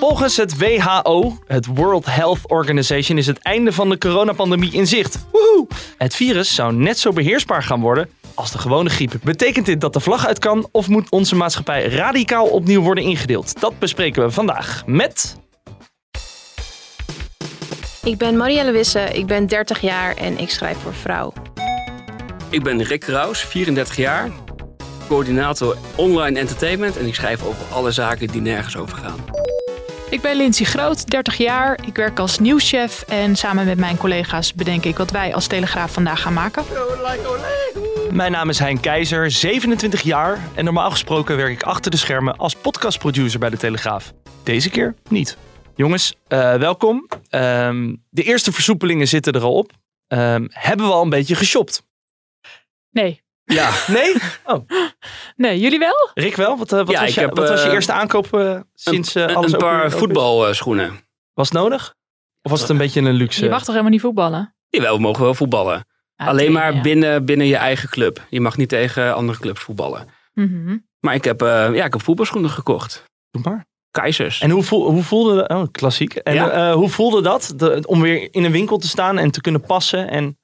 Volgens het WHO, het World Health Organization, is het einde van de coronapandemie in zicht. Woehoe! Het virus zou net zo beheersbaar gaan worden als de gewone griep. Betekent dit dat de vlag uit kan of moet onze maatschappij radicaal opnieuw worden ingedeeld? Dat bespreken we vandaag met... Ik ben Marielle Wisse, ik ben 30 jaar en ik schrijf voor Vrouw. Ik ben Rick Raus, 34 jaar, coördinator online entertainment en ik schrijf over alle zaken die nergens over gaan. Ik ben Lindsay Groot, 30 jaar. Ik werk als nieuwschef en samen met mijn collega's bedenk ik wat wij als Telegraaf vandaag gaan maken. Mijn naam is Hein Keizer, 27 jaar en normaal gesproken werk ik achter de schermen als podcastproducer bij de Telegraaf. Deze keer niet. Jongens, uh, welkom. Um, de eerste versoepelingen zitten er al op. Um, hebben we al een beetje geshopt? Nee. Ja. Nee? Oh. Nee, jullie wel? Rick wel? Wat, uh, wat, ja, was, je, heb, wat was je eerste aankoop uh, sinds een, alles Een paar voetbalschoenen. Was het nodig? Of was het een beetje een luxe? Je mag toch helemaal niet voetballen? Jawel, we mogen wel voetballen. Ah, Alleen maar ja. binnen, binnen je eigen club. Je mag niet tegen andere clubs voetballen. Mhm. Maar ik heb, ja, ik heb voetbalschoenen gekocht. Doe maar. Keizers. En hoe, voel, hoe voelde dat? Oh, klassiek. En Ja. uh, hoe voelde dat de, om weer in een winkel te staan en te kunnen passen? En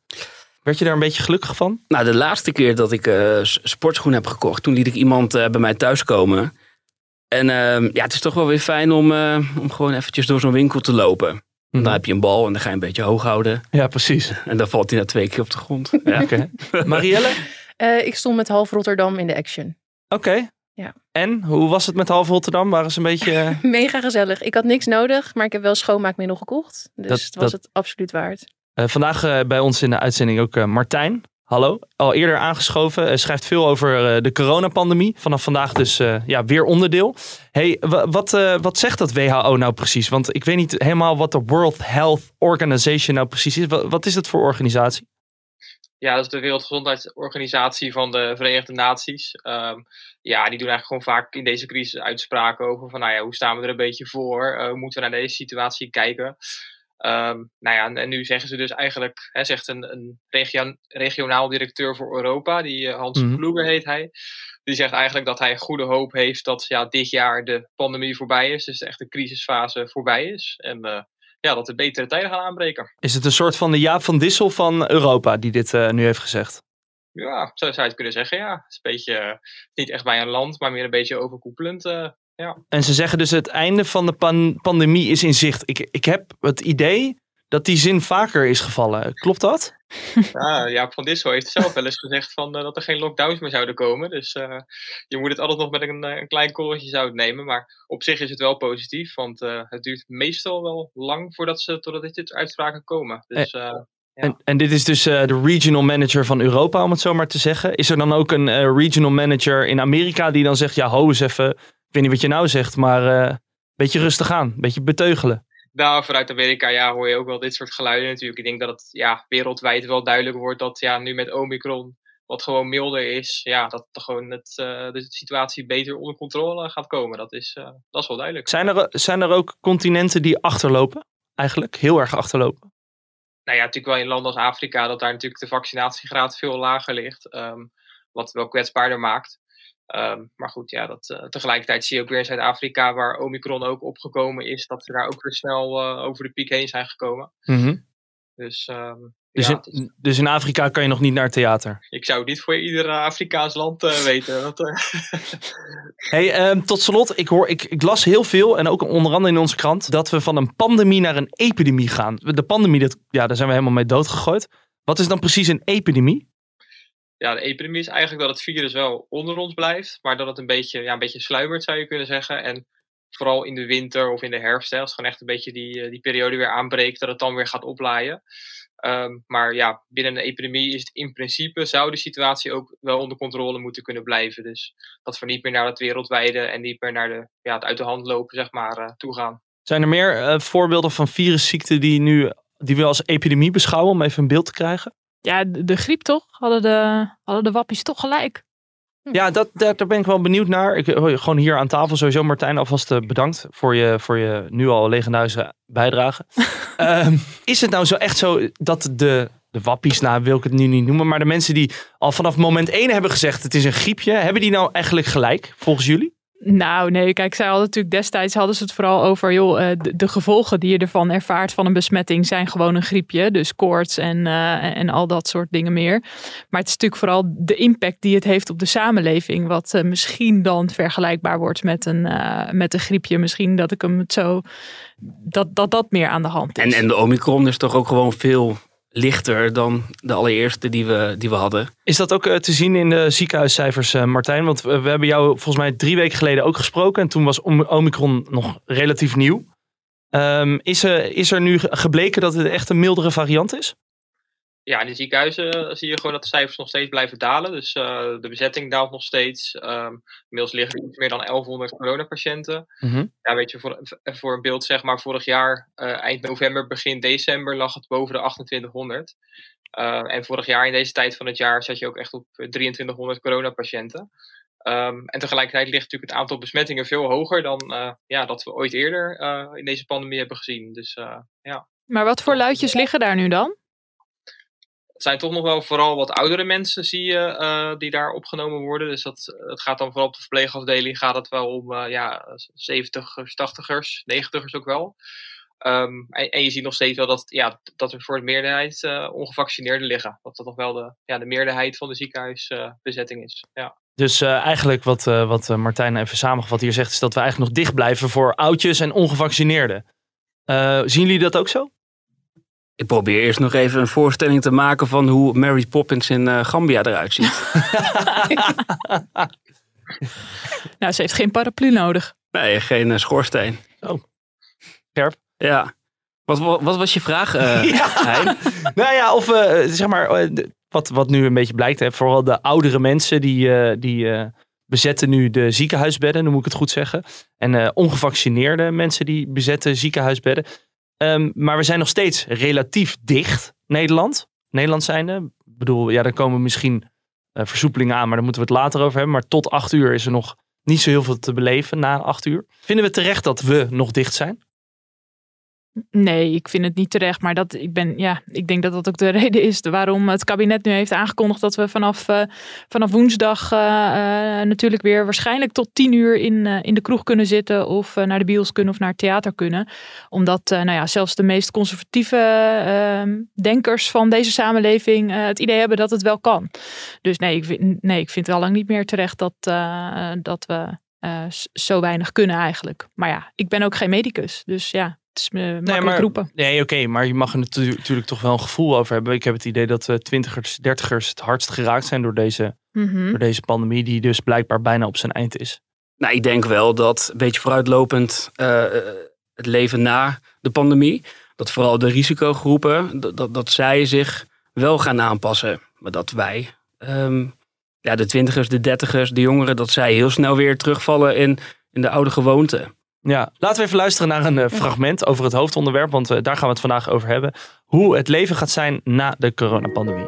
werd je daar een beetje gelukkig van? Nou, de laatste keer dat ik uh, sportschoenen heb gekocht, toen liet ik iemand uh, bij mij thuis komen. En uh, ja, het is toch wel weer fijn om, uh, om gewoon eventjes door zo'n winkel te lopen. Mhm. Dan heb je een bal en dan ga je een beetje hoog houden. Ja, precies. En dan valt hij na twee keer op de grond. Ja. Oké. Okay. Marielle? Uh, ik stond met half Rotterdam in de action. Oké. Okay. Ja. En hoe was het met half Rotterdam? Waren ze een beetje. eh, Mega gezellig. Ik had niks nodig, maar ik heb wel schoonmaakmiddel gekocht. Dus Dat- het was dat- het absoluut waard. Uh, vandaag uh, bij ons in de uitzending ook uh, Martijn. Hallo, al eerder aangeschoven. Schrijft veel over de coronapandemie. Vanaf vandaag dus ja, weer onderdeel. Hey, wat, wat zegt dat WHO nou precies? Want ik weet niet helemaal wat de World Health Organization nou precies is. Wat, is het voor organisatie? Ja, dat is de Wereldgezondheidsorganisatie van de Verenigde Naties. Um, ja, die doen eigenlijk gewoon vaak in deze crisis uitspraken over van, nou ja, hoe staan we er een beetje voor? Hoe moeten we naar deze situatie kijken? Um, nou ja, en, en, nu zeggen ze dus eigenlijk, hè, zegt een, een region, regionaal directeur voor Europa, die uh, Hans mm -hmm. Ploeger heet hij. Die zegt eigenlijk dat hij goede hoop heeft dat ja, dit jaar de pandemie voorbij is. Dus echt de crisisfase voorbij is. En uh, ja, dat er betere tijden gaan aanbreken. Is het een soort van de Jaap van Dissel van Europa die dit uh, nu heeft gezegd? Ja, zo zou je het kunnen zeggen, ja. Het is een beetje, niet echt bij een land, maar meer een beetje overkoepelend. Ja. En ze zeggen dus het einde van de pan pandemie is in zicht. Ik, ik heb het idee dat die zin vaker is gevallen. Klopt dat? Ja, Jaap van Dissel heeft zelf wel eens gezegd van, uh, dat er geen lockdowns meer zouden komen. Dus uh, je moet het altijd nog met een, een klein korreltje zout nemen. Maar op zich is het wel positief, want uh, het duurt meestal wel lang voordat ze totdat dit uitspraken komen. Dus, ja. en, en, dit is dus de regional manager van Europa, om het zo maar te zeggen. Is er dan ook een regional manager in Amerika die dan zegt, ja, ho eens even, ik weet niet wat je nou zegt, maar een uh, beetje rustig aan, een beetje beteugelen? Nou, vanuit Amerika ja, hoor je ook wel dit soort geluiden natuurlijk. Ik denk dat het ja, wereldwijd wel duidelijk wordt dat ja, nu met Omicron, wat gewoon milder is, ja, dat gewoon het, uh, de situatie beter onder controle gaat komen. Dat is, uh, dat is wel duidelijk. Zijn er, zijn er ook continenten die achterlopen? Eigenlijk heel erg achterlopen? Nou ja, natuurlijk wel in landen als Afrika, dat daar natuurlijk de vaccinatiegraad veel lager ligt. Um, wat wel kwetsbaarder maakt. Um, maar goed, ja, dat, uh, tegelijkertijd zie je ook weer in Zuid-Afrika, waar Omicron ook opgekomen is, dat ze daar ook weer snel uh, over de piek heen zijn gekomen. Mm -hmm. Dus, um, dus, ja, in, is... dus in Afrika kan je nog niet naar het theater? Ik zou het niet voor ieder Afrikaans land uh, weten. Want, hey, um, tot slot, ik, hoor, ik, ik, las heel veel, en ook onder andere in onze krant, dat we van een pandemie naar een epidemie gaan. De pandemie, dat, ja, daar zijn we helemaal mee doodgegooid. Wat is dan precies een epidemie? Ja, de epidemie is eigenlijk dat het virus wel onder ons blijft, maar dat het een beetje, ja, een beetje sluimert, zou je kunnen zeggen. En vooral in de winter of in de herfst, als het gewoon echt een beetje die, die periode weer aanbreekt, dat het dan weer gaat oplaaien. Um, maar ja, binnen een epidemie is het in principe, zou de situatie ook wel onder controle moeten kunnen blijven. Dus dat we niet meer naar het wereldwijde en niet meer naar de, ja, het uit de hand lopen, zeg maar, uh, toe gaan. Zijn er meer eh, voorbeelden van virusziekten die, nu, die we als epidemie beschouwen, om even een beeld te krijgen? Ja, de, griep toch? Hadden de, hadden de wappies toch gelijk? Ja, dat, daar, daar ben ik wel benieuwd naar. Ik, eh, gewoon hier aan tafel sowieso, Martijn, alvast eh, bedankt voor je, voor je nu al legendarische bijdrage. Ehm, is het nou zo echt zo dat de, de wappies, nou wil ik het nu niet noemen, maar de mensen die al vanaf moment één hebben gezegd het is een griepje, hebben die nou eigenlijk gelijk, volgens jullie? Nou, nee, kijk, zij hadden natuurlijk destijds hadden ze het vooral over, joh, eh, de, de gevolgen die je ervan ervaart van een besmetting zijn gewoon een griepje. Dus koorts en, eh, en al dat soort dingen meer. Maar het is natuurlijk vooral de impact die het heeft op de samenleving, wat eh, misschien dan vergelijkbaar wordt met een, met een griepje. Misschien dat ik hem het zo, dat, dat dat meer aan de hand is. En, en de Omicron is toch ook gewoon veel lichter dan de allereerste die we, die we hadden. Is dat ook eh, te zien in de ziekenhuiscijfers, eh, Martijn? Want we, we hebben jou volgens mij drie weken geleden ook gesproken. En toen was Om- Omicron nog relatief nieuw. Ehm, is, er, is er nu gebleken dat het echt een mildere variant is? Ja, in de ziekenhuizen zie je gewoon dat de cijfers nog steeds blijven dalen. Dus eh, de bezetting daalt nog steeds. Ehm inmiddels liggen er iets meer dan 1100 coronapatiënten. Mhm. Ja, weet je, voor, voor een beeld zeg maar, vorig jaar, eh, eind november, begin december, lag het boven de 2800. Eh, en vorig jaar in deze tijd van het jaar zat je ook echt op eh, 2300 coronapatiënten. Ehm en tegelijkertijd ligt natuurlijk het aantal besmettingen veel hoger dan eh, ja, dat we ooit eerder eh, in deze pandemie hebben gezien. Dus eh, ja. Maar wat voor luidjes liggen daar nu dan? Zijn toch nog wel vooral wat oudere mensen, zie je, eh, die daar opgenomen worden. Dus dat, het gaat dan vooral op de verpleegafdeling gaat het wel om eh, ja, 70ers, 80ers, 90ers ook wel. Ehm, en, je ziet nog steeds wel dat, ja, dat er voor de meerderheid eh, ongevaccineerden liggen. Dat dat nog wel de, ja, de meerderheid van de ziekenhuisbezetting is. Ja. Dus eigenlijk wat, wat Martijn even samengevat hier zegt, is dat we eigenlijk nog dicht blijven voor oudjes en ongevaccineerden. Zien jullie dat ook zo? Ik probeer eerst nog even een voorstelling te maken van hoe Mary Poppins in eh, Gambia eruit ziet. Nou, ze heeft geen paraplu nodig. Nee, geen eh, schoorsteen. Scherp. Ja. Wat, wat, wat was je vraag, eh Ja. Hein? Nou ja, of eh, zeg maar, wat, wat nu een beetje blijkt, hè, vooral de oudere mensen die, eh, die eh, bezetten nu de ziekenhuisbedden, dan moet ik het goed zeggen. En eh, ongevaccineerde mensen die bezetten ziekenhuisbedden. Ehm, maar we zijn nog steeds relatief dicht, Nederland. Nederland zijnde. Ik bedoel, ja, er komen misschien eh, versoepelingen aan, maar daar moeten we het later over hebben. Maar tot acht uur is er nog niet zo heel veel te beleven na acht uur. Vinden we terecht dat we nog dicht zijn? Nee, ik vind het niet terecht. Maar dat, ik, ben, ja, ik denk dat dat ook de reden is waarom het kabinet nu heeft aangekondigd dat we vanaf, eh, vanaf woensdag eh, eh, natuurlijk weer waarschijnlijk tot tien uur in, in de kroeg kunnen zitten. Of naar de bios kunnen of naar het theater kunnen. Omdat nou ja, zelfs de meest conservatieve eh, denkers van deze samenleving het idee hebben dat het wel kan. Dus nee, ik vind, nee, ik vind het al lang niet meer terecht dat, dat we zo weinig kunnen eigenlijk. Maar ja, ik ben ook geen medicus. Dus ja, is me makkelijk maar- roepen. Nee, oké, maar je mag er natu- natuurlijk toch wel een gevoel over hebben. Ik heb het idee dat eh, twintigers, dertigers het hardst geraakt zijn door deze, Mhm. door deze pandemie, die dus blijkbaar bijna op zijn eind is. Nou, ik denk wel dat een beetje vooruitlopend eh, het leven na de pandemie, dat vooral de risicogroepen, dat, dat, dat zij zich wel gaan aanpassen. Maar dat wij, ehm, ja, de twintigers, de dertigers, de jongeren, dat zij heel snel weer terugvallen in, in de oude gewoonten. Ja, laten we even luisteren naar een eh, fragment over het hoofdonderwerp, want eh, daar gaan we het vandaag over hebben. Hoe het leven gaat zijn na de coronapandemie.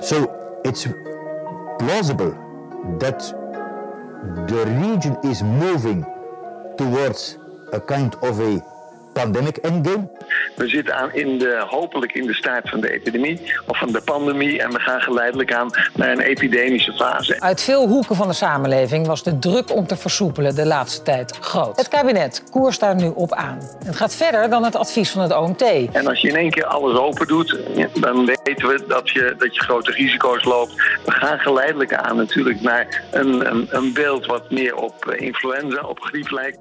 So it's plausible that the region is moving towards a kind of a pandemic endgame. We zitten aan in de, hopelijk in de staart van de epidemie of van de pandemie. En we gaan geleidelijk aan naar een epidemische fase. Uit veel hoeken van de samenleving was de druk om te versoepelen de laatste tijd groot. Het kabinet koerst daar nu op aan. Het gaat verder dan het advies van het OMT. En als je in één keer alles open doet, dan weten we dat je, dat je grote risico's loopt. We gaan geleidelijk aan natuurlijk naar een, een, een beeld wat meer op eh, influenza, op griep lijkt.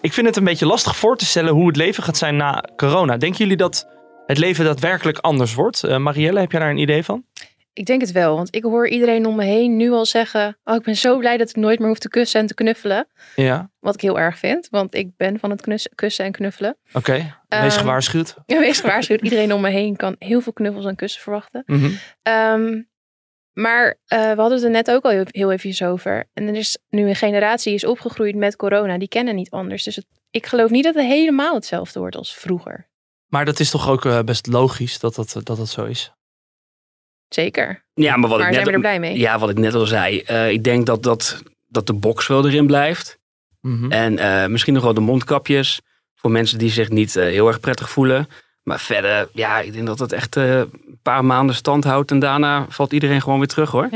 Ik vind het een beetje lastig voor te stellen hoe het leven gaat zijn na corona. Denken jullie dat het leven daadwerkelijk anders wordt? Eh, Marielle, heb jij daar een idee van? Ik denk het wel, want ik hoor iedereen om me heen nu al zeggen: Oh, ik ben zo blij dat ik nooit meer hoef te kussen en te knuffelen. Ja, Wat ik heel erg vind, want ik ben van het kussen en knuffelen. oké. Wees Ehm, gewaarschuwd. Ja, wees gewaarschuwd, iedereen om me heen kan heel veel knuffels en kussen verwachten. Ehm, Maar eh, we hadden het er net ook al heel, heel even over. En er is nu een generatie is opgegroeid met corona. Die kennen niet anders. Dus het, ik geloof niet dat het helemaal hetzelfde wordt als vroeger. Maar dat is toch ook eh, best logisch dat dat, dat dat zo is. Zeker. Ja, maar wat Maar ik zijn net, we er blij mee? Ja, wat ik net al zei. eh, ik denk dat, dat, dat de box wel erin blijft. Mhm. En eh, misschien nog wel de mondkapjes. Voor mensen die zich niet eh, heel erg prettig voelen. Maar verder, ja, ik denk dat het echt eh, een paar maanden stand houdt. En daarna valt iedereen gewoon weer terug hoor.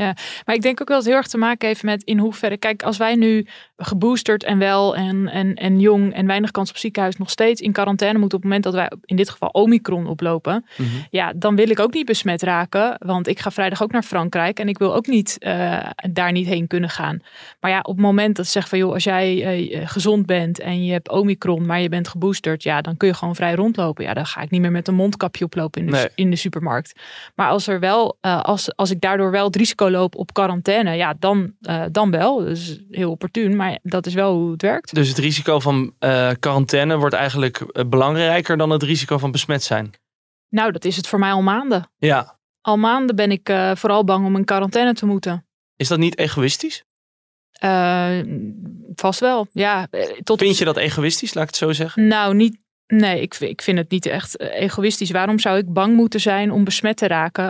Maar ik denk ook wel dat het heel erg te maken heeft met in hoeverre. Kijk, als wij nu geboosterd en wel en, en, en jong en weinig kans op ziekenhuis nog steeds in quarantaine moeten op het moment dat wij in dit geval Omicron oplopen. Mhm. Ja, dan wil ik ook niet besmet raken. Want ik ga vrijdag ook naar Frankrijk en ik wil ook niet eh, daar niet heen kunnen gaan. Maar ja, op het moment dat ze zeggen van joh, als jij eh, gezond bent en je hebt Omicron, maar je bent geboosterd, ja, dan kun je gewoon vrij rondlopen. Ja, dan ga ik niet meer met een mondkapje oplopen in de, Nee. in de supermarkt. Maar als er wel, eh, als, als ik daardoor wel het risico loop op quarantaine, ja, dan, dan wel. Dus heel opportun, maar dat is wel hoe het werkt. Dus het risico van eh, quarantaine wordt eigenlijk eh, belangrijker dan het risico van besmet zijn. Nou, dat is het voor mij al maanden. Ja. Al maanden ben ik eh, vooral bang om in quarantaine te moeten. Is dat niet egoïstisch? Vast wel, ja. Tot Vind je dat egoïstisch, laat ik het zo zeggen? Nou, niet. Nee, ik, vind- ik vind het niet echt egoïstisch. Waarom zou ik bang moeten zijn om besmet te raken?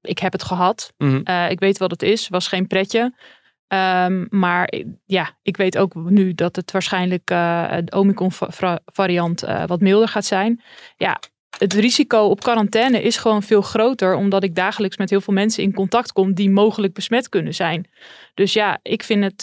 Ik heb het gehad. Mhm. Ik weet wat het is. Was geen pretje. Ehm, maar eh, ja, ik weet ook nu dat het waarschijnlijk eh de Omicron-variant eh, wat milder gaat zijn. Ja, het risico op quarantaine is gewoon veel groter, omdat ik dagelijks met heel veel mensen in contact kom die mogelijk besmet kunnen zijn. Dus ja, ik vind het,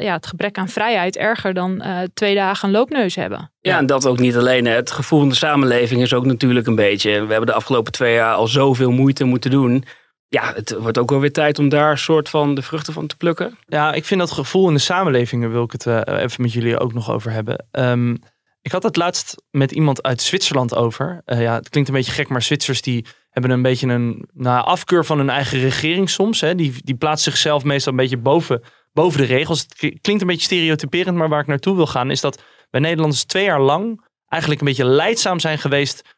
ja, het gebrek aan vrijheid erger dan twee dagen een loopneus hebben. Ja, en dat ook niet alleen. hè. Het gevoel van de samenleving is ook natuurlijk een beetje. We hebben de afgelopen twee jaar al zoveel moeite moeten doen. Ja, het wordt ook wel weer tijd om daar soort van de vruchten van te plukken. Ja, ik vind dat gevoel in de samenleving, daar wil ik het eh, even met jullie ook nog over hebben. Ehm, ik had het laatst met iemand uit Zwitserland over. Eh, ja, het klinkt een beetje gek, maar Zwitsers die hebben een beetje een nou, afkeur van hun eigen regering soms. Hè. Die, die plaatsen zichzelf meestal een beetje boven, boven de regels. Het klinkt een beetje stereotyperend, maar waar ik naartoe wil gaan is dat wij Nederlanders twee jaar lang eigenlijk een beetje leidzaam zijn geweest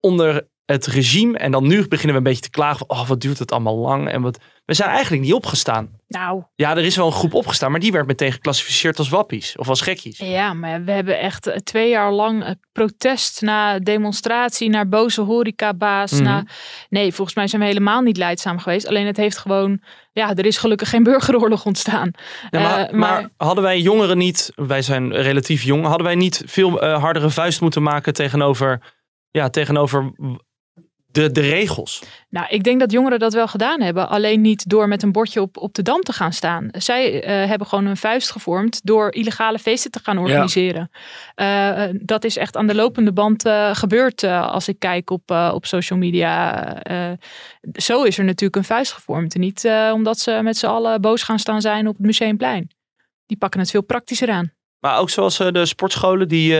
onder het regime. En dan nu beginnen we een beetje te klagen van, oh, wat duurt het allemaal lang. En wat... We zijn eigenlijk niet opgestaan. Nou, Ja, er is wel een groep opgestaan, maar die werd meteen geclassificeerd als wappies of als gekkies. Ja, maar we hebben echt eh, twee jaar lang eh, protest na demonstratie, naar boze horecabaas. Na... Nee, volgens mij zijn we helemaal niet leidzaam geweest. Alleen het heeft gewoon, ja, er is gelukkig geen burgeroorlog ontstaan. Ja, maar, Eh, maar hadden wij jongeren niet, wij zijn relatief jong, hadden wij niet veel hardere vuist moeten maken tegenover, ja, tegenover de, de regels? Nou, ik denk dat jongeren dat wel gedaan hebben. Alleen niet door met een bordje op, op de dam te gaan staan. Zij eh, hebben gewoon een vuist gevormd door illegale feesten te gaan organiseren. Eh, eh, dat is echt aan de lopende band gebeurd als ik kijk op, op social media. Zo is er natuurlijk een vuist gevormd. En niet omdat ze met z'n allen boos gaan staan zijn op het Museumplein. Die pakken het veel praktischer aan. Maar ook zoals de sportscholen die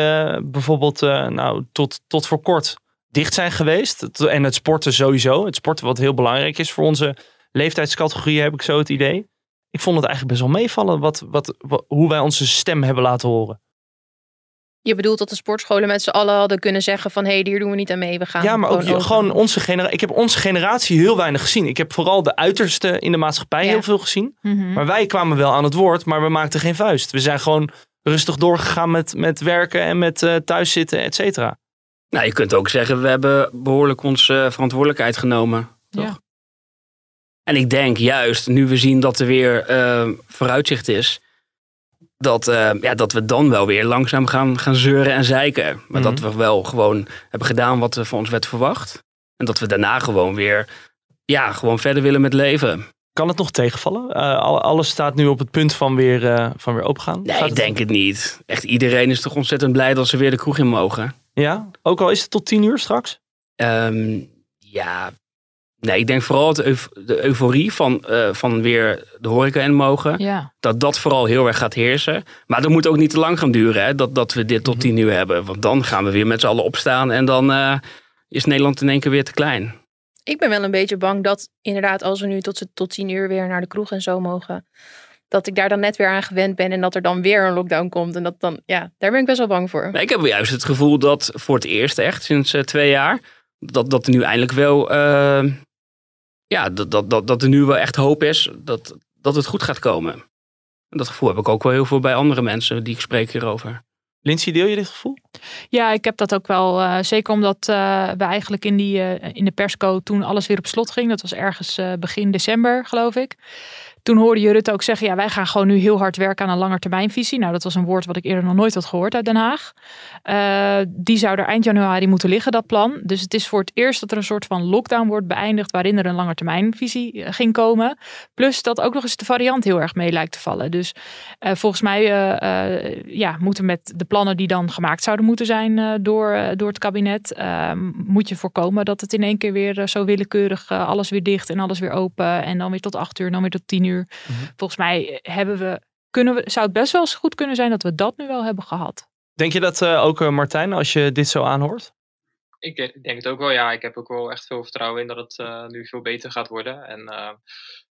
bijvoorbeeld nou, tot, tot voor kort dicht zijn geweest. En het sporten sowieso. Het sporten wat heel belangrijk is voor onze leeftijdscategorie heb ik zo het idee. Ik vond het eigenlijk best wel meevallen wat, wat, wat- hoe wij onze stem hebben laten horen. Je bedoelt dat de sportscholen met z'n allen hadden kunnen zeggen van... hé, hier doen we niet aan mee, we gaan Ja, maar ook gewoon onze generatie. Ik heb onze generatie heel weinig gezien. Ik heb vooral de uiterste in de maatschappij Ja. heel veel gezien. Mhm. Maar wij kwamen wel aan het woord, maar we maakten geen vuist. We zijn gewoon rustig doorgegaan met, met werken en met eh thuiszitten, et cetera. Nou, je kunt ook zeggen, we hebben behoorlijk onze verantwoordelijkheid genomen. Toch? Ja. En ik denk juist, nu we zien dat er weer eh, vooruitzicht is, dat, eh, ja, dat we dan wel weer langzaam gaan, gaan zeuren en zeiken. Maar Mhm. dat we wel gewoon hebben gedaan wat er van ons werd verwacht. En dat we daarna gewoon weer, ja, gewoon verder willen met leven. Kan het nog tegenvallen? Eh, al- alles staat nu op het punt van weer, eh, van weer opengaan. Nee, ik denk het niet. Echt iedereen is toch ontzettend blij dat ze weer de kroeg in mogen. Ja, ook al is het tot tien uur straks. Ehm, ja, nee, ik denk vooral euf- de euforie van, eh, van weer de horeca in mogen. Ja. Dat dat vooral heel erg gaat heersen. Maar dat moet ook niet te lang gaan duren, hè, dat, dat we dit tot tien uur hebben. Want dan gaan we weer met z'n allen opstaan en dan eh, is Nederland in één keer weer te klein. Ik ben wel een beetje bang dat inderdaad als we nu tot, tot tien uur weer naar de kroeg en zo mogen... dat ik daar dan net weer aan gewend ben en dat er dan weer een lockdown komt. En dat dan, ja, daar ben ik best wel bang voor. Maar ik heb juist het gevoel dat voor het eerst echt sinds eh, twee jaar... dat, dat er nu eindelijk wel eh, ja, dat, dat, dat, dat er nu wel echt hoop is dat, dat het goed gaat komen. En dat gevoel heb ik ook wel heel veel bij andere mensen die ik spreek hierover. Lindsay, deel je dit gevoel? Ja, ik heb dat ook wel. Uh, zeker omdat uh, we eigenlijk in, die, uh, in de persco toen alles weer op slot ging. Dat was ergens begin december, geloof ik. Toen hoorde je Rutte ook zeggen, ja, wij gaan gewoon nu heel hard werken aan een langetermijnvisie. Nou, dat was een woord wat ik eerder nog nooit had gehoord uit Den Haag. Uh, die zou er eind januari moeten liggen, dat plan. Dus het is voor het eerst dat er een soort van lockdown wordt beëindigd waarin er een langetermijnvisie eh, ging komen. Plus dat ook nog eens de variant heel erg mee lijkt te vallen. Dus uh, volgens mij ja, moeten met de plannen die dan gemaakt zouden moeten zijn door, door het kabinet, moet je voorkomen dat het in één keer weer zo willekeurig alles weer dicht en alles weer open en dan weer tot acht uur, dan weer tot tien uur Mhm. Volgens mij hebben we, kunnen we, zou het best wel eens goed kunnen zijn dat we dat nu wel hebben gehad. Denk je dat uh, ook, uh, Martijn, als je dit zo aanhoort? Ik denk, denk, het ook wel, ja. Ik heb ook wel echt veel vertrouwen in dat het uh, nu veel beter gaat worden. En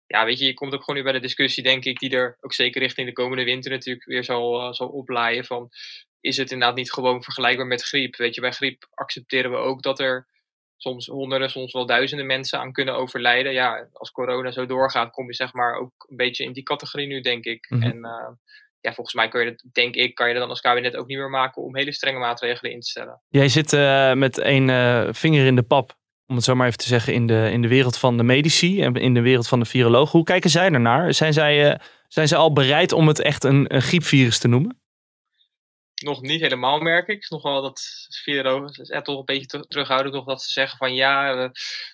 ja, weet je, je komt ook gewoon nu bij de discussie, denk ik, die er ook zeker richting de komende winter natuurlijk weer zal, zal oplaaien. Van, is het inderdaad niet gewoon vergelijkbaar met griep? Weet je, bij griep accepteren we ook dat er soms honderden, soms wel duizenden mensen aan kunnen overlijden. Ja, als corona zo doorgaat, kom je zeg maar ook een beetje in die categorie nu, denk ik. Mhm. En uh, ja, volgens mij kun je dat, denk ik, kan je dat dan als kabinet ook niet meer maken om hele strenge maatregelen in te stellen. Jij zit uh, met één uh, vinger in de pap, om het zo maar even te zeggen, in de, in de wereld van de medici en in de wereld van de virologen. Hoe kijken zij ernaar? Zijn zij, zijn zij al bereid om het echt een, een griepvirus te noemen? Nog niet helemaal, merk ik. Nog wel dat virologen is toch een beetje terughouden, toch dat ze zeggen van ja,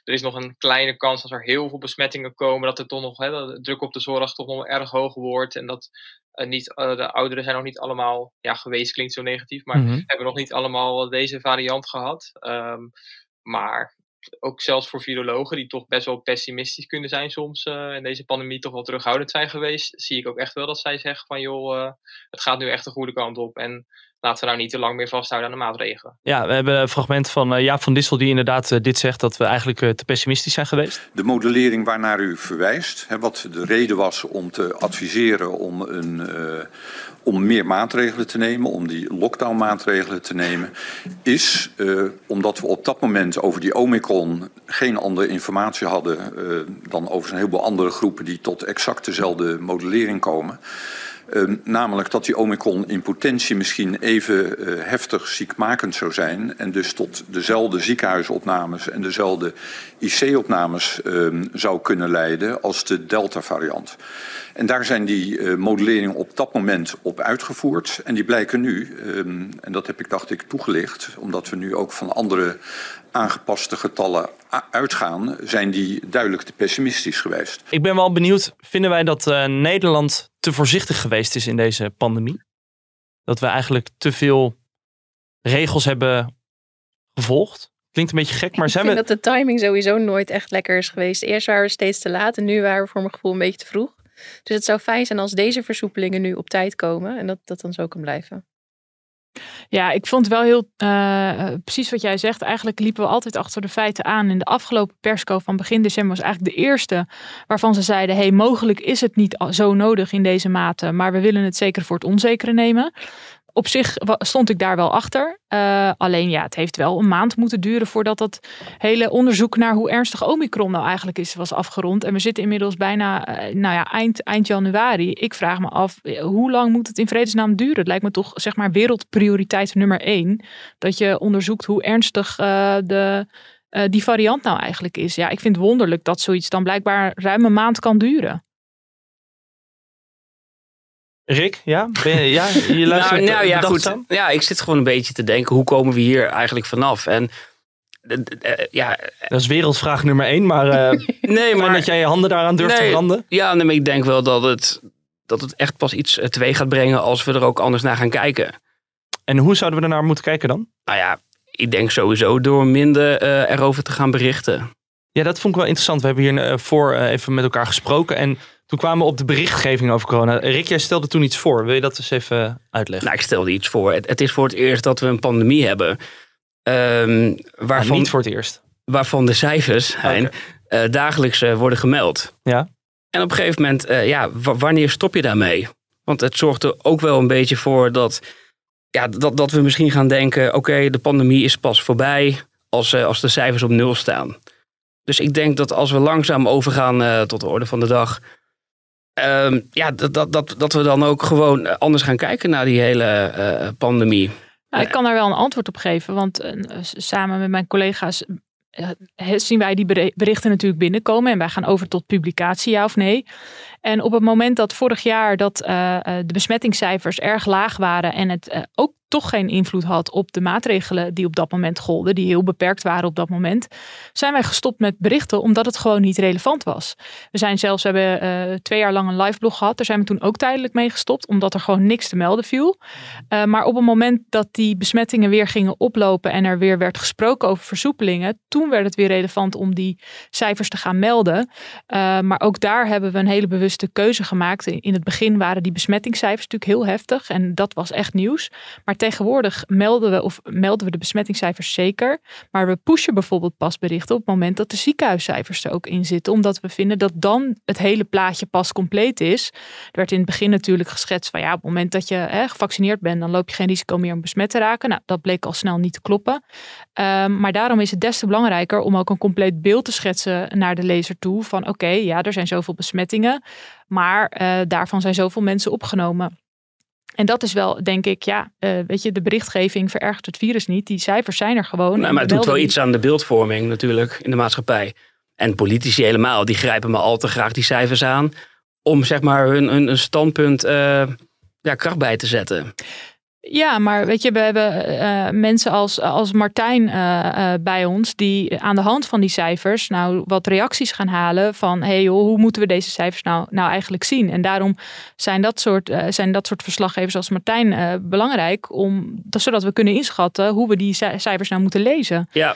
er is nog een kleine kans als er heel veel besmettingen komen, dat er toch nog hè, de druk op de zorg toch nog erg hoog wordt. En dat uh, niet, uh, de ouderen zijn nog niet allemaal, ja, geweest klinkt zo negatief, maar mm-hmm. hebben nog niet allemaal deze variant gehad. Um, maar ook zelfs voor virologen, die toch best wel pessimistisch kunnen zijn soms, uh, in deze pandemie toch wel terughoudend zijn geweest, zie ik ook echt wel dat zij zeggen van joh, uh, het gaat nu echt de goede kant op. En laten we nou niet te lang meer vasthouden aan de maatregelen. Ja, we hebben een fragment van uh, Jaap van Dissel die inderdaad uh, dit zegt dat we eigenlijk uh, te pessimistisch zijn geweest. De modellering waarnaar u verwijst, hè, wat de reden was om te adviseren om, een, om meer maatregelen te nemen, om die lockdown maatregelen te nemen, is omdat we op dat moment over die omicron geen andere informatie hadden dan over een heleboel andere groepen die tot exact dezelfde modellering komen. Uh, namelijk dat die omicron in potentie misschien even uh, heftig ziekmakend zou zijn. En dus tot dezelfde ziekenhuisopnames en dezelfde IC-opnames uh, zou kunnen leiden als de Delta-variant. En daar zijn die uh, modelleringen op dat moment op uitgevoerd. En die blijken nu, um, en dat heb ik dacht ik toegelicht, omdat we nu ook van andere aangepaste getallen uitgaan, zijn die duidelijk te pessimistisch geweest. Ik ben wel benieuwd, vinden wij dat uh, Nederland te voorzichtig geweest is in deze pandemie? Dat we eigenlijk te veel regels hebben gevolgd? Klinkt een beetje gek, maar zijn we... Ik vind dat de timing sowieso nooit echt lekker is geweest. Eerst waren we steeds te laat en nu waren we voor mijn gevoel een beetje te vroeg. Dus het zou fijn zijn als deze versoepelingen nu op tijd komen en dat dat dan zo kan blijven. Ja, ik vond wel heel uh, precies wat jij zegt. Eigenlijk liepen we altijd achter de feiten aan. In de afgelopen persco van begin december was eigenlijk de eerste waarvan ze zeiden: hey, mogelijk is het niet zo nodig in deze mate, maar we willen het zeker voor het onzekere nemen op zich stond ik daar wel achter. Uh, alleen ja, het heeft wel een maand moeten duren voordat dat hele onderzoek naar hoe ernstig Omicron nou eigenlijk is, was afgerond. En we zitten inmiddels bijna, uh, nou ja, eind, eind januari. Ik vraag me af, eh, hoe lang moet het in vredesnaam duren? Het lijkt me toch, zeg maar, wereldprioriteit nummer één. Dat je onderzoekt hoe ernstig de, die variant nou eigenlijk is. Ja, ik vind het wonderlijk dat zoiets dan blijkbaar ruim een maand kan duren. Rick, ja? Ben je, ja, je luistert nou, nou ja, goed. Ja, ik zit gewoon een beetje te denken, hoe komen we hier eigenlijk vanaf? En uh, ja, dat is wereldvraag nummer één, maar, uh, nee, maar dat jij je handen daaraan durft nee, te branden. Ja, nee, maar ik denk wel dat het, dat het echt pas iets teweeg gaat brengen als we er ook anders naar gaan kijken. En hoe zouden we er naar moeten kijken dan? Nou ja, ik denk sowieso door minder uh, erover te gaan berichten. Ja, dat vond ik wel interessant. We hebben hier voor even met elkaar gesproken en toen kwamen we op de berichtgeving over corona. Rick, jij stelde toen iets voor. Wil je dat eens even uitleggen? Nou, ik stelde iets voor. Het, het is voor het eerst dat we een pandemie hebben. Um, waarvan, niet voor het eerst. Waarvan de cijfers zijn, uh, dagelijks uh, worden gemeld. Ja. En op een gegeven moment, uh, ja, wanneer stop je daarmee? Want het zorgt er ook wel een beetje voor dat, ja, dat, dat we misschien gaan denken... oké, okay, de pandemie is pas voorbij als, als de cijfers op nul staan. Dus ik denk dat als we langzaam overgaan tot de orde van de dag. Uh, ja, dat, dat, dat, dat we dan ook gewoon anders gaan kijken naar die hele uh, pandemie. Ik kan daar wel een antwoord op geven, want uh, samen met mijn collega's zien wij die berichten natuurlijk binnenkomen en wij gaan over tot publicatie, ja of nee. En op het moment dat vorig jaar dat uh, de besmettingscijfers erg laag waren en het uh, ook toch geen invloed had op de maatregelen die op dat moment golden, die heel beperkt waren op dat moment, zijn wij gestopt met berichten omdat het gewoon niet relevant was. We zijn zelfs, we hebben uh, twee jaar lang een live blog gehad, daar zijn we toen ook tijdelijk mee gestopt, omdat er gewoon niks te melden viel. Uh, maar op het moment dat die besmettingen weer gingen oplopen en er weer werd gesproken over versoepelingen, toen werd het weer relevant om die cijfers te gaan melden. Uh, maar ook daar hebben we een hele bewuste keuze gemaakt. In het begin waren die besmettingscijfers natuurlijk heel heftig en dat was echt nieuws. Maar tegenwoordig melden we, of melden we de besmettingscijfers zeker. Maar we pushen bijvoorbeeld pas berichten op het moment dat de ziekenhuiscijfers er ook in zitten. Omdat we vinden dat dan het hele plaatje pas compleet is. Er werd in het begin natuurlijk geschetst van ja, op het moment dat je hè, gevaccineerd bent, dan loop je geen risico meer om besmet te raken. Nou, dat bleek al snel niet te kloppen. Um, maar daarom is het des te belangrijker om ook een compleet beeld te schetsen naar de lezer toe. Van oké, ja, er zijn zoveel besmettingen. Maar uh, daarvan zijn zoveel mensen opgenomen. En dat is wel, denk ik, ja, uh, weet je, de berichtgeving verergert het virus niet. Die cijfers zijn er gewoon. Nee, maar het doet wel iets aan de beeldvorming natuurlijk in de maatschappij. En politici helemaal, die grijpen maar al te graag die cijfers aan. Om zeg maar hun, hun, hun standpunt uh, ja, kracht bij te zetten. Ja, maar weet je, we hebben uh, mensen als, als Martijn uh, uh, bij ons, die aan de hand van die cijfers nou wat reacties gaan halen van, hé hey joh, hoe moeten we deze cijfers nou, nou eigenlijk zien? En daarom zijn dat soort, zijn dat soort verslaggevers als Martijn belangrijk, om, zodat we kunnen inschatten hoe we die cijfers nou moeten lezen. Ja.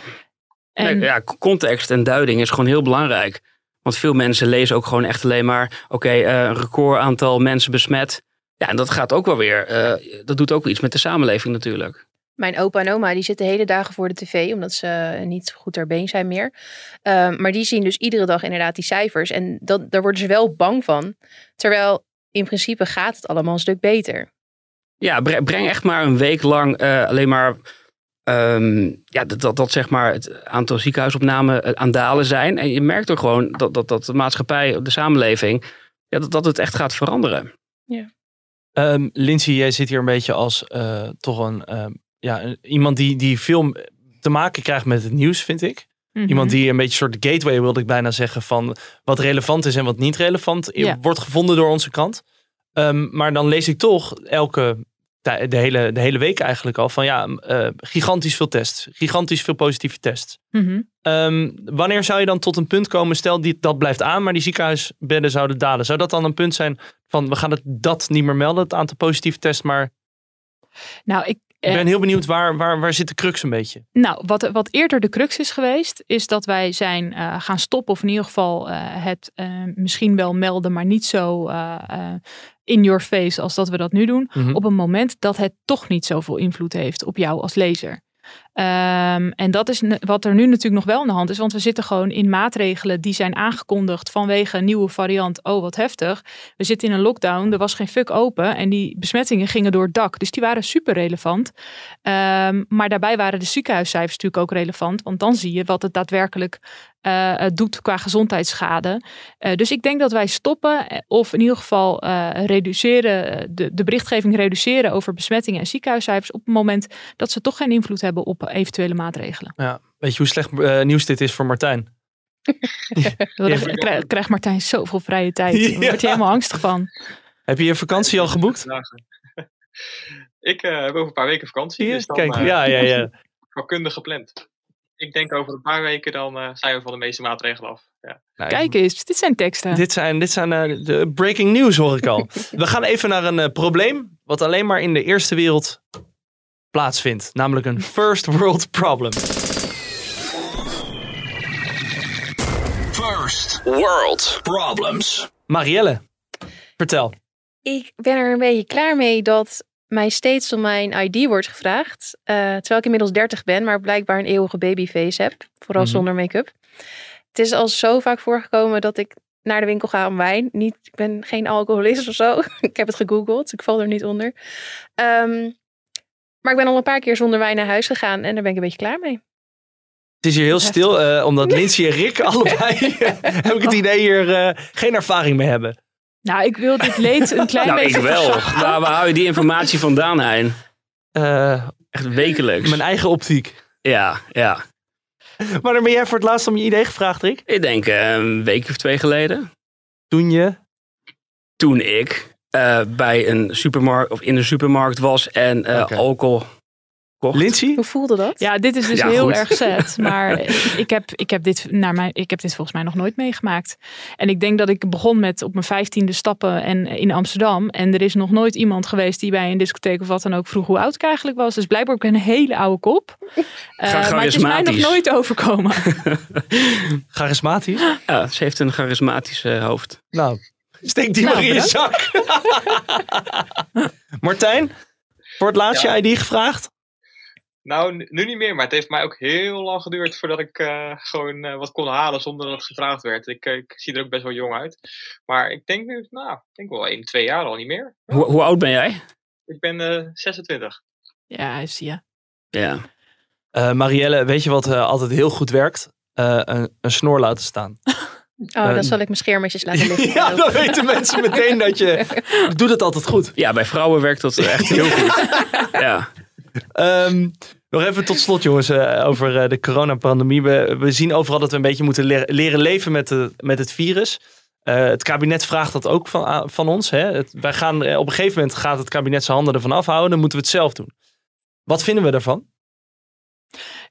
En, ja, context en duiding is gewoon heel belangrijk. Want veel mensen lezen ook gewoon echt alleen maar, oké, okay, een record aantal mensen besmet. Ja, en dat gaat ook wel weer, uh, dat doet ook iets met de samenleving natuurlijk. Mijn opa en oma die zitten hele dagen voor de tv, omdat ze niet goed ter been zijn meer. Uh, maar die zien dus iedere dag inderdaad die cijfers. En dat, daar worden ze wel bang van. Terwijl in principe gaat het allemaal een stuk beter. Ja, breng echt maar een week lang uh, alleen maar um, ja, dat, dat, dat zeg maar het aantal ziekenhuisopnamen aan dalen zijn. En je merkt er gewoon dat, dat, dat de maatschappij, de samenleving, ja, dat, dat het echt gaat veranderen. Ja. Um, Lindsay, jij zit hier een beetje als uh, toch een, uh, ja, iemand die, die veel te maken krijgt met het nieuws, vind ik. Mm -hmm. Iemand die een beetje een soort gateway, wilde ik bijna zeggen, van wat relevant is en wat niet relevant ja. wordt gevonden door onze kant. Um, maar dan lees ik toch elke, de hele, de hele week eigenlijk al van ja, uh, gigantisch veel tests. Gigantisch veel positieve tests. Mm -hmm. um, wanneer zou je dan tot een punt komen, stel die, dat blijft aan, maar die ziekenhuisbedden zouden dalen. Zou dat dan een punt zijn van we gaan het dat niet meer melden, het aantal positieve tests, maar... Nou, ik, ik ben heel benieuwd, waar, waar, waar zit de crux een beetje? Nou, wat, wat eerder de crux is geweest, is dat wij zijn uh, gaan stoppen, of in ieder geval uh, het uh, misschien wel melden, maar niet zo in your face als dat we dat nu doen, Mhm. mm -hmm. op een moment dat het toch niet zoveel invloed heeft op jou als lezer. Um, en dat is wat er nu natuurlijk nog wel aan de hand is, want we zitten gewoon in maatregelen die zijn aangekondigd vanwege een nieuwe variant. Oh, wat heftig. We zitten in een lockdown, er was geen fuck open en die besmettingen gingen door het dak. Dus die waren super relevant. Um, maar daarbij waren de ziekenhuiscijfers natuurlijk ook relevant, want dan zie je wat het daadwerkelijk uh, doet qua gezondheidsschade. Uh, dus ik denk dat wij stoppen, of in ieder geval uh, reduceren, de, de berichtgeving reduceren over besmettingen en ziekenhuiscijfers op het moment dat ze toch geen invloed hebben op eventuele maatregelen. Ja, weet je hoe slecht uh, nieuws dit is voor Martijn? Dan krijgt krijg Martijn zoveel vrije tijd. Daar ja. wordt hij helemaal angstig van. Heb je je vakantie al geboekt? Ik uh, heb over een paar weken vakantie. Ja, dus dan, kijk, uh, ja, ja, ja. vakkundig gepland. Ik denk over een paar weken dan uh, zijn we van de meeste maatregelen af. Ja. Nou, Kijk eens, dit zijn teksten. Dit zijn, dit zijn uh, de breaking news hoor ik al. we gaan even naar een uh, probleem wat alleen maar in de eerste wereld plaatsvindt. Namelijk een first world problem. First world problems. Marielle, vertel. Ik ben er een beetje klaar mee dat mij steeds om mijn ID wordt gevraagd. Uh, terwijl ik inmiddels 30 ben, maar blijkbaar een eeuwige babyface heb. Vooral mm -hmm. zonder make-up. Het is al zo vaak voorgekomen dat ik naar de winkel ga om wijn. Niet, ik ben geen alcoholist of zo. ik heb het gegoogeld, ik val er niet onder. Um, maar ik ben al een paar keer zonder wijn naar huis gegaan en daar ben ik een beetje klaar mee. Het is hier heel stil, eh, omdat Lindsay en Rick allebei, heb ik het idee, hier eh, geen ervaring mee hebben. Nou, ik wil dit leed een klein nou, ik beetje wel. verzachten. Maar waar hou je die informatie vandaan, Hein? Eh, Echt wekelijks. mijn eigen optiek. Ja, ja. Wanneer ben jij voor het laatst om je idee gevraagd, Rick? Ik denk eh, een week of twee geleden. Toen je... Toen ik eh, bij een supermarkt of in een supermarkt was en eh, alcohol kocht. Lindsay? Hoe voelde dat? Ja, dit is dus Ja, heel goed. erg zet. Maar ik heb, ik, heb dit, naar mijn, ik heb dit volgens mij nog nooit meegemaakt. En ik denk dat ik begon met op mijn vijftiende stappen en, in Amsterdam. En er is nog nooit iemand geweest die bij een discotheek of wat dan ook vroeg hoe oud ik eigenlijk was. Dus blijkbaar heb ik een hele oude kop. Eh, maar het is mij nog nooit overkomen. Charismatisch? Ja, ze heeft een charismatisch eh, hoofd. Nou, steek die Nou, maar in je zak. Martijn, voor het laatst Ja. je ID gevraagd? Nou, nu niet meer, maar het heeft mij ook heel lang geduurd voordat ik eh, gewoon eh, wat kon halen zonder dat het gevraagd werd. Ik, eh, ik zie er ook best wel jong uit. Maar ik denk nu, nou, ik denk wel 1, 2 jaar al niet meer. Hoe, hoe oud ben jij? Ik ben eh 26. Ja, zie je. Ja. Eh, Marielle, weet je wat eh, altijd heel goed werkt? Eh, een, een snor laten staan. Oh, dan zal ik mijn scheermetjes laten liggen. ja, dan weten mensen meteen dat je... Doet het altijd goed. ja, bij vrouwen werkt dat echt heel goed. Ja. Ehm, nog even tot slot, jongens, eh, over eh, de coronapandemie. We, zien overal dat we een beetje moeten leren, leven met, de, met het virus. Eh, het kabinet vraagt dat ook van, van ons. Hè? Wij gaan, op een gegeven moment gaat het kabinet zijn handen ervan afhouden. Dan moeten we het zelf doen. Wat vinden we daarvan?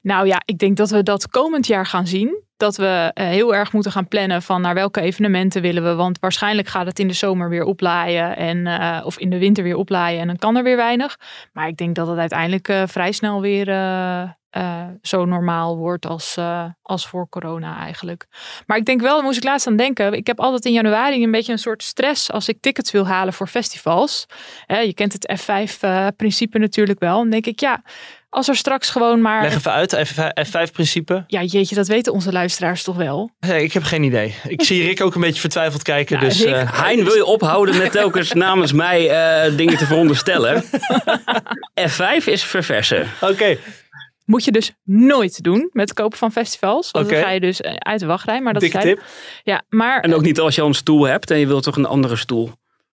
Nou ja, ik denk dat we dat komend jaar gaan zien. Dat we eh, heel erg moeten gaan plannen van naar welke evenementen willen we. Want waarschijnlijk gaat het in de zomer weer oplaaien. En, eh, of in de winter weer oplaaien. En dan kan er weer weinig. Maar ik denk dat het uiteindelijk eh, vrij snel weer zo normaal wordt als, als voor corona eigenlijk. Maar ik denk wel, daar moest ik laatst aan denken. Ik heb altijd in januari een beetje een soort stress als ik tickets wil halen voor festivals. Je kent het F5-principe natuurlijk wel. Dan denk ik, ja, als er straks gewoon maar Leg even uit, F5-principe. ja, jeetje, dat weten onze luisteraars toch wel? ik heb geen idee. Ik zie Rick ook een beetje vertwijfeld kijken. Nou, dus, Rick, eh, Hein, wil je ophouden met telkens namens mij eh, dingen te veronderstellen? F5 is verversen. Oké, Moet je dus nooit doen met het kopen van festivals. Want Oké. dan ga je dus uit de wachtrij. Maar dat dikke is tip. Ja, maar En ook niet als je al een stoel hebt en je wilt toch een andere stoel.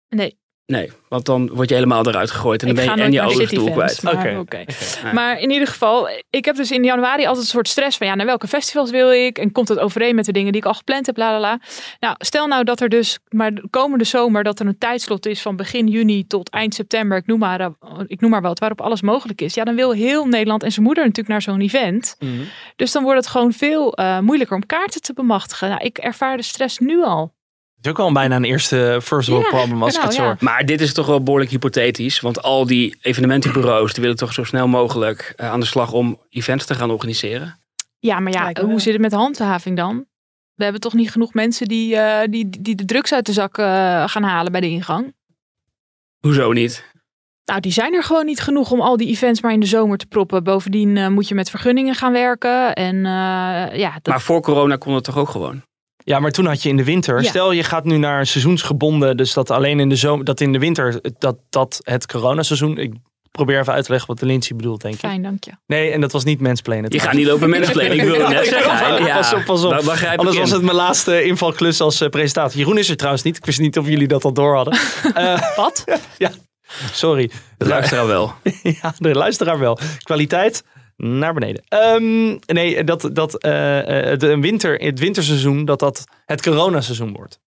nee, Nee, want dan word je helemaal eruit gegooid en dan ik ben je en je oude kwijt. Maar, Oké. oké. maar in ieder geval, ik heb dus in januari altijd een soort stress van ja, naar welke festivals wil ik? En komt het overeen met de dingen die ik al gepland heb? La, la, la. Nou, stel nou dat er dus, maar de komende zomer, dat er een tijdslot is van begin juni tot eind september. Ik noem maar, eh, ik noem maar wat, waarop alles mogelijk is. Ja, dan wil heel Nederland en zijn moeder natuurlijk naar zo'n event. Mhm. Dus dan wordt het gewoon veel eh, moeilijker om kaarten te bemachtigen. Nou, ik ervaar de stress nu al. Het is ook al bijna een eerste first world Ja, problem als ik nou het zo. Maar dit is toch wel behoorlijk hypothetisch. Want al die evenementenbureaus die willen toch zo snel mogelijk eh, aan de slag om events te gaan organiseren. Ja, maar ja, hoe zit het met de handhaving dan? We hebben toch niet genoeg mensen die, eh, die, die de drugs uit de zak eh, gaan halen bij de ingang? Hoezo niet? Nou, die zijn er gewoon niet genoeg om al die events maar in de zomer te proppen. Bovendien eh, moet je met vergunningen gaan werken. En eh, ja, dat, Maar voor corona kon het toch ook gewoon? Ja, maar toen had je in de winter. Ja. Stel je gaat nu naar seizoensgebonden. Dus dat alleen in de zomer. Dat in de winter. Dat, dat het coronaseizoen. Ik probeer even uit te leggen wat de Lindsay bedoelt, denk ik. fijn, dank je. Nee, en dat was niet mensplanen. Je gaat niet lopen mansplainen. Ik wilde net zeggen. Ja, Pas op, pas op. Dat begrijp ik Anders was in. het mijn laatste invalklus als eh, presentator. Jeroen is er trouwens niet. Ik wist niet of jullie dat al door hadden. Eh, Wat? sorry. De luisteraar wel. ja, de luisteraar wel. Kwaliteit naar beneden. Ehm, nee, dat, dat eh, eh, het, een winter, het winterseizoen, dat dat het coronaseizoen wordt.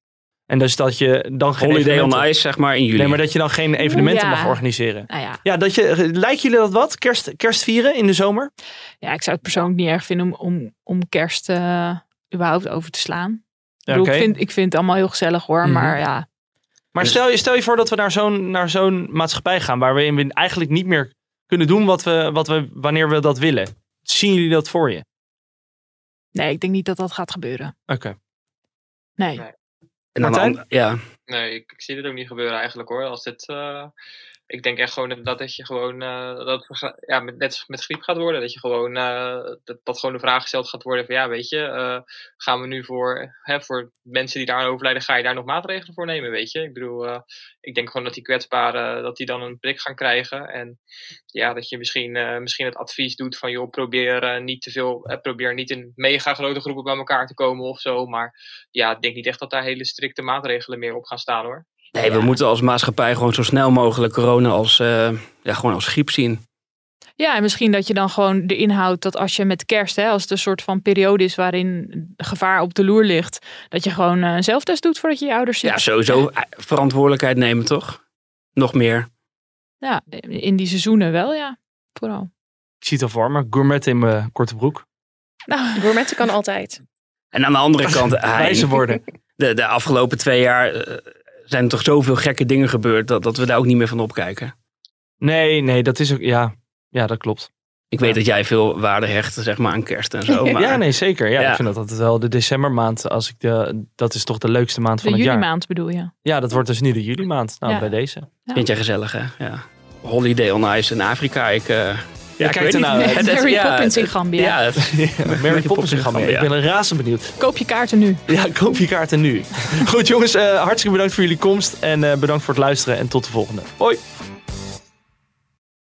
En dus dat je dan geen Holiday on Ice, zeg maar, in juli. Nee, maar dat je dan geen evenementen Ja. mag organiseren. Nou ja. Ja, dat je, lijkt jullie dat wat? Kerst, kerst vieren in de zomer? ja, ik zou het persoonlijk niet erg vinden om, om, om kerst eh, überhaupt over te slaan. Ik, Ja, ik, vind, ik vind het allemaal heel gezellig hoor. Mhm. Maar ja, Maar stel je, stel je voor dat we naar zo'n, naar zo'n maatschappij gaan waar we eigenlijk niet meer kunnen doen wat we, wat we, wanneer we dat willen. Zien jullie dat voor je? nee, ik denk niet dat dat gaat gebeuren. Oké. Nee. En andere- ja. Nee, ik, ik zie dit ook niet gebeuren eigenlijk hoor. Als dit, eh, ik denk echt gewoon dat, dat je gewoon, eh, dat ja, met, net met griep gaat worden. Dat je gewoon, uh, dat, dat gewoon de vraag gesteld gaat worden van ja, weet je, uh, gaan we nu voor, hè, voor mensen die daar overlijden, ga je daar nog maatregelen voor nemen, weet je. Ik bedoel, ik denk gewoon dat die kwetsbaren, dat die dan een prik gaan krijgen. En ja, dat je misschien, misschien het advies doet van joh, probeer niet te veel, probeer niet in mega grote groepen bij elkaar te komen of zo. Maar ja, ik denk niet echt dat daar hele strikte maatregelen meer op gaan staan hoor. Nee, we moeten als maatschappij gewoon zo snel mogelijk corona als, uh, ja, gewoon als griep zien. Ja, en misschien dat je dan gewoon de inhoud dat als je met kerst, hè, als het een soort van periode is waarin gevaar op de loer ligt, dat je gewoon een zelftest doet voordat je je ouders ziet. Ja, sowieso eh, verantwoordelijkheid nemen, toch? Nog meer. Ja, in die seizoenen wel, ja. Vooral. Ik zie het al voor me. Gourmet in mijn korte broek. Nou, gourmetten kan altijd. En aan de andere kant, wijze worden. De, de afgelopen twee jaar uh, zijn er toch zoveel gekke dingen gebeurd dat, dat we daar ook niet meer van opkijken. Nee, nee, dat is ook, ja, ja dat klopt. Ik weet dat jij veel waarde hecht zeg maar, aan kerst en zo. Maar... ja, nee, zeker. Ja, Ik vind dat altijd wel de decembermaand. Als ik de, dat is toch de leukste maand van het jaar. De juli maand bedoel je? Ja, dat wordt dus nu de juli maand. Nou, bij deze. Vind jij gezellig, hè? Ja. Holiday on Ice in Afrika. Ik, uh, ja, kijk nou. Het, Mary Poppins in Gambia. Ja, Mary Poppins in Gambia. Ik ben razend benieuwd. Koop je kaarten nu. Ja, koop je kaarten nu. Goed jongens, uh, hartstikke bedankt voor jullie komst. En uh, bedankt voor het luisteren. En tot de volgende. Hoi.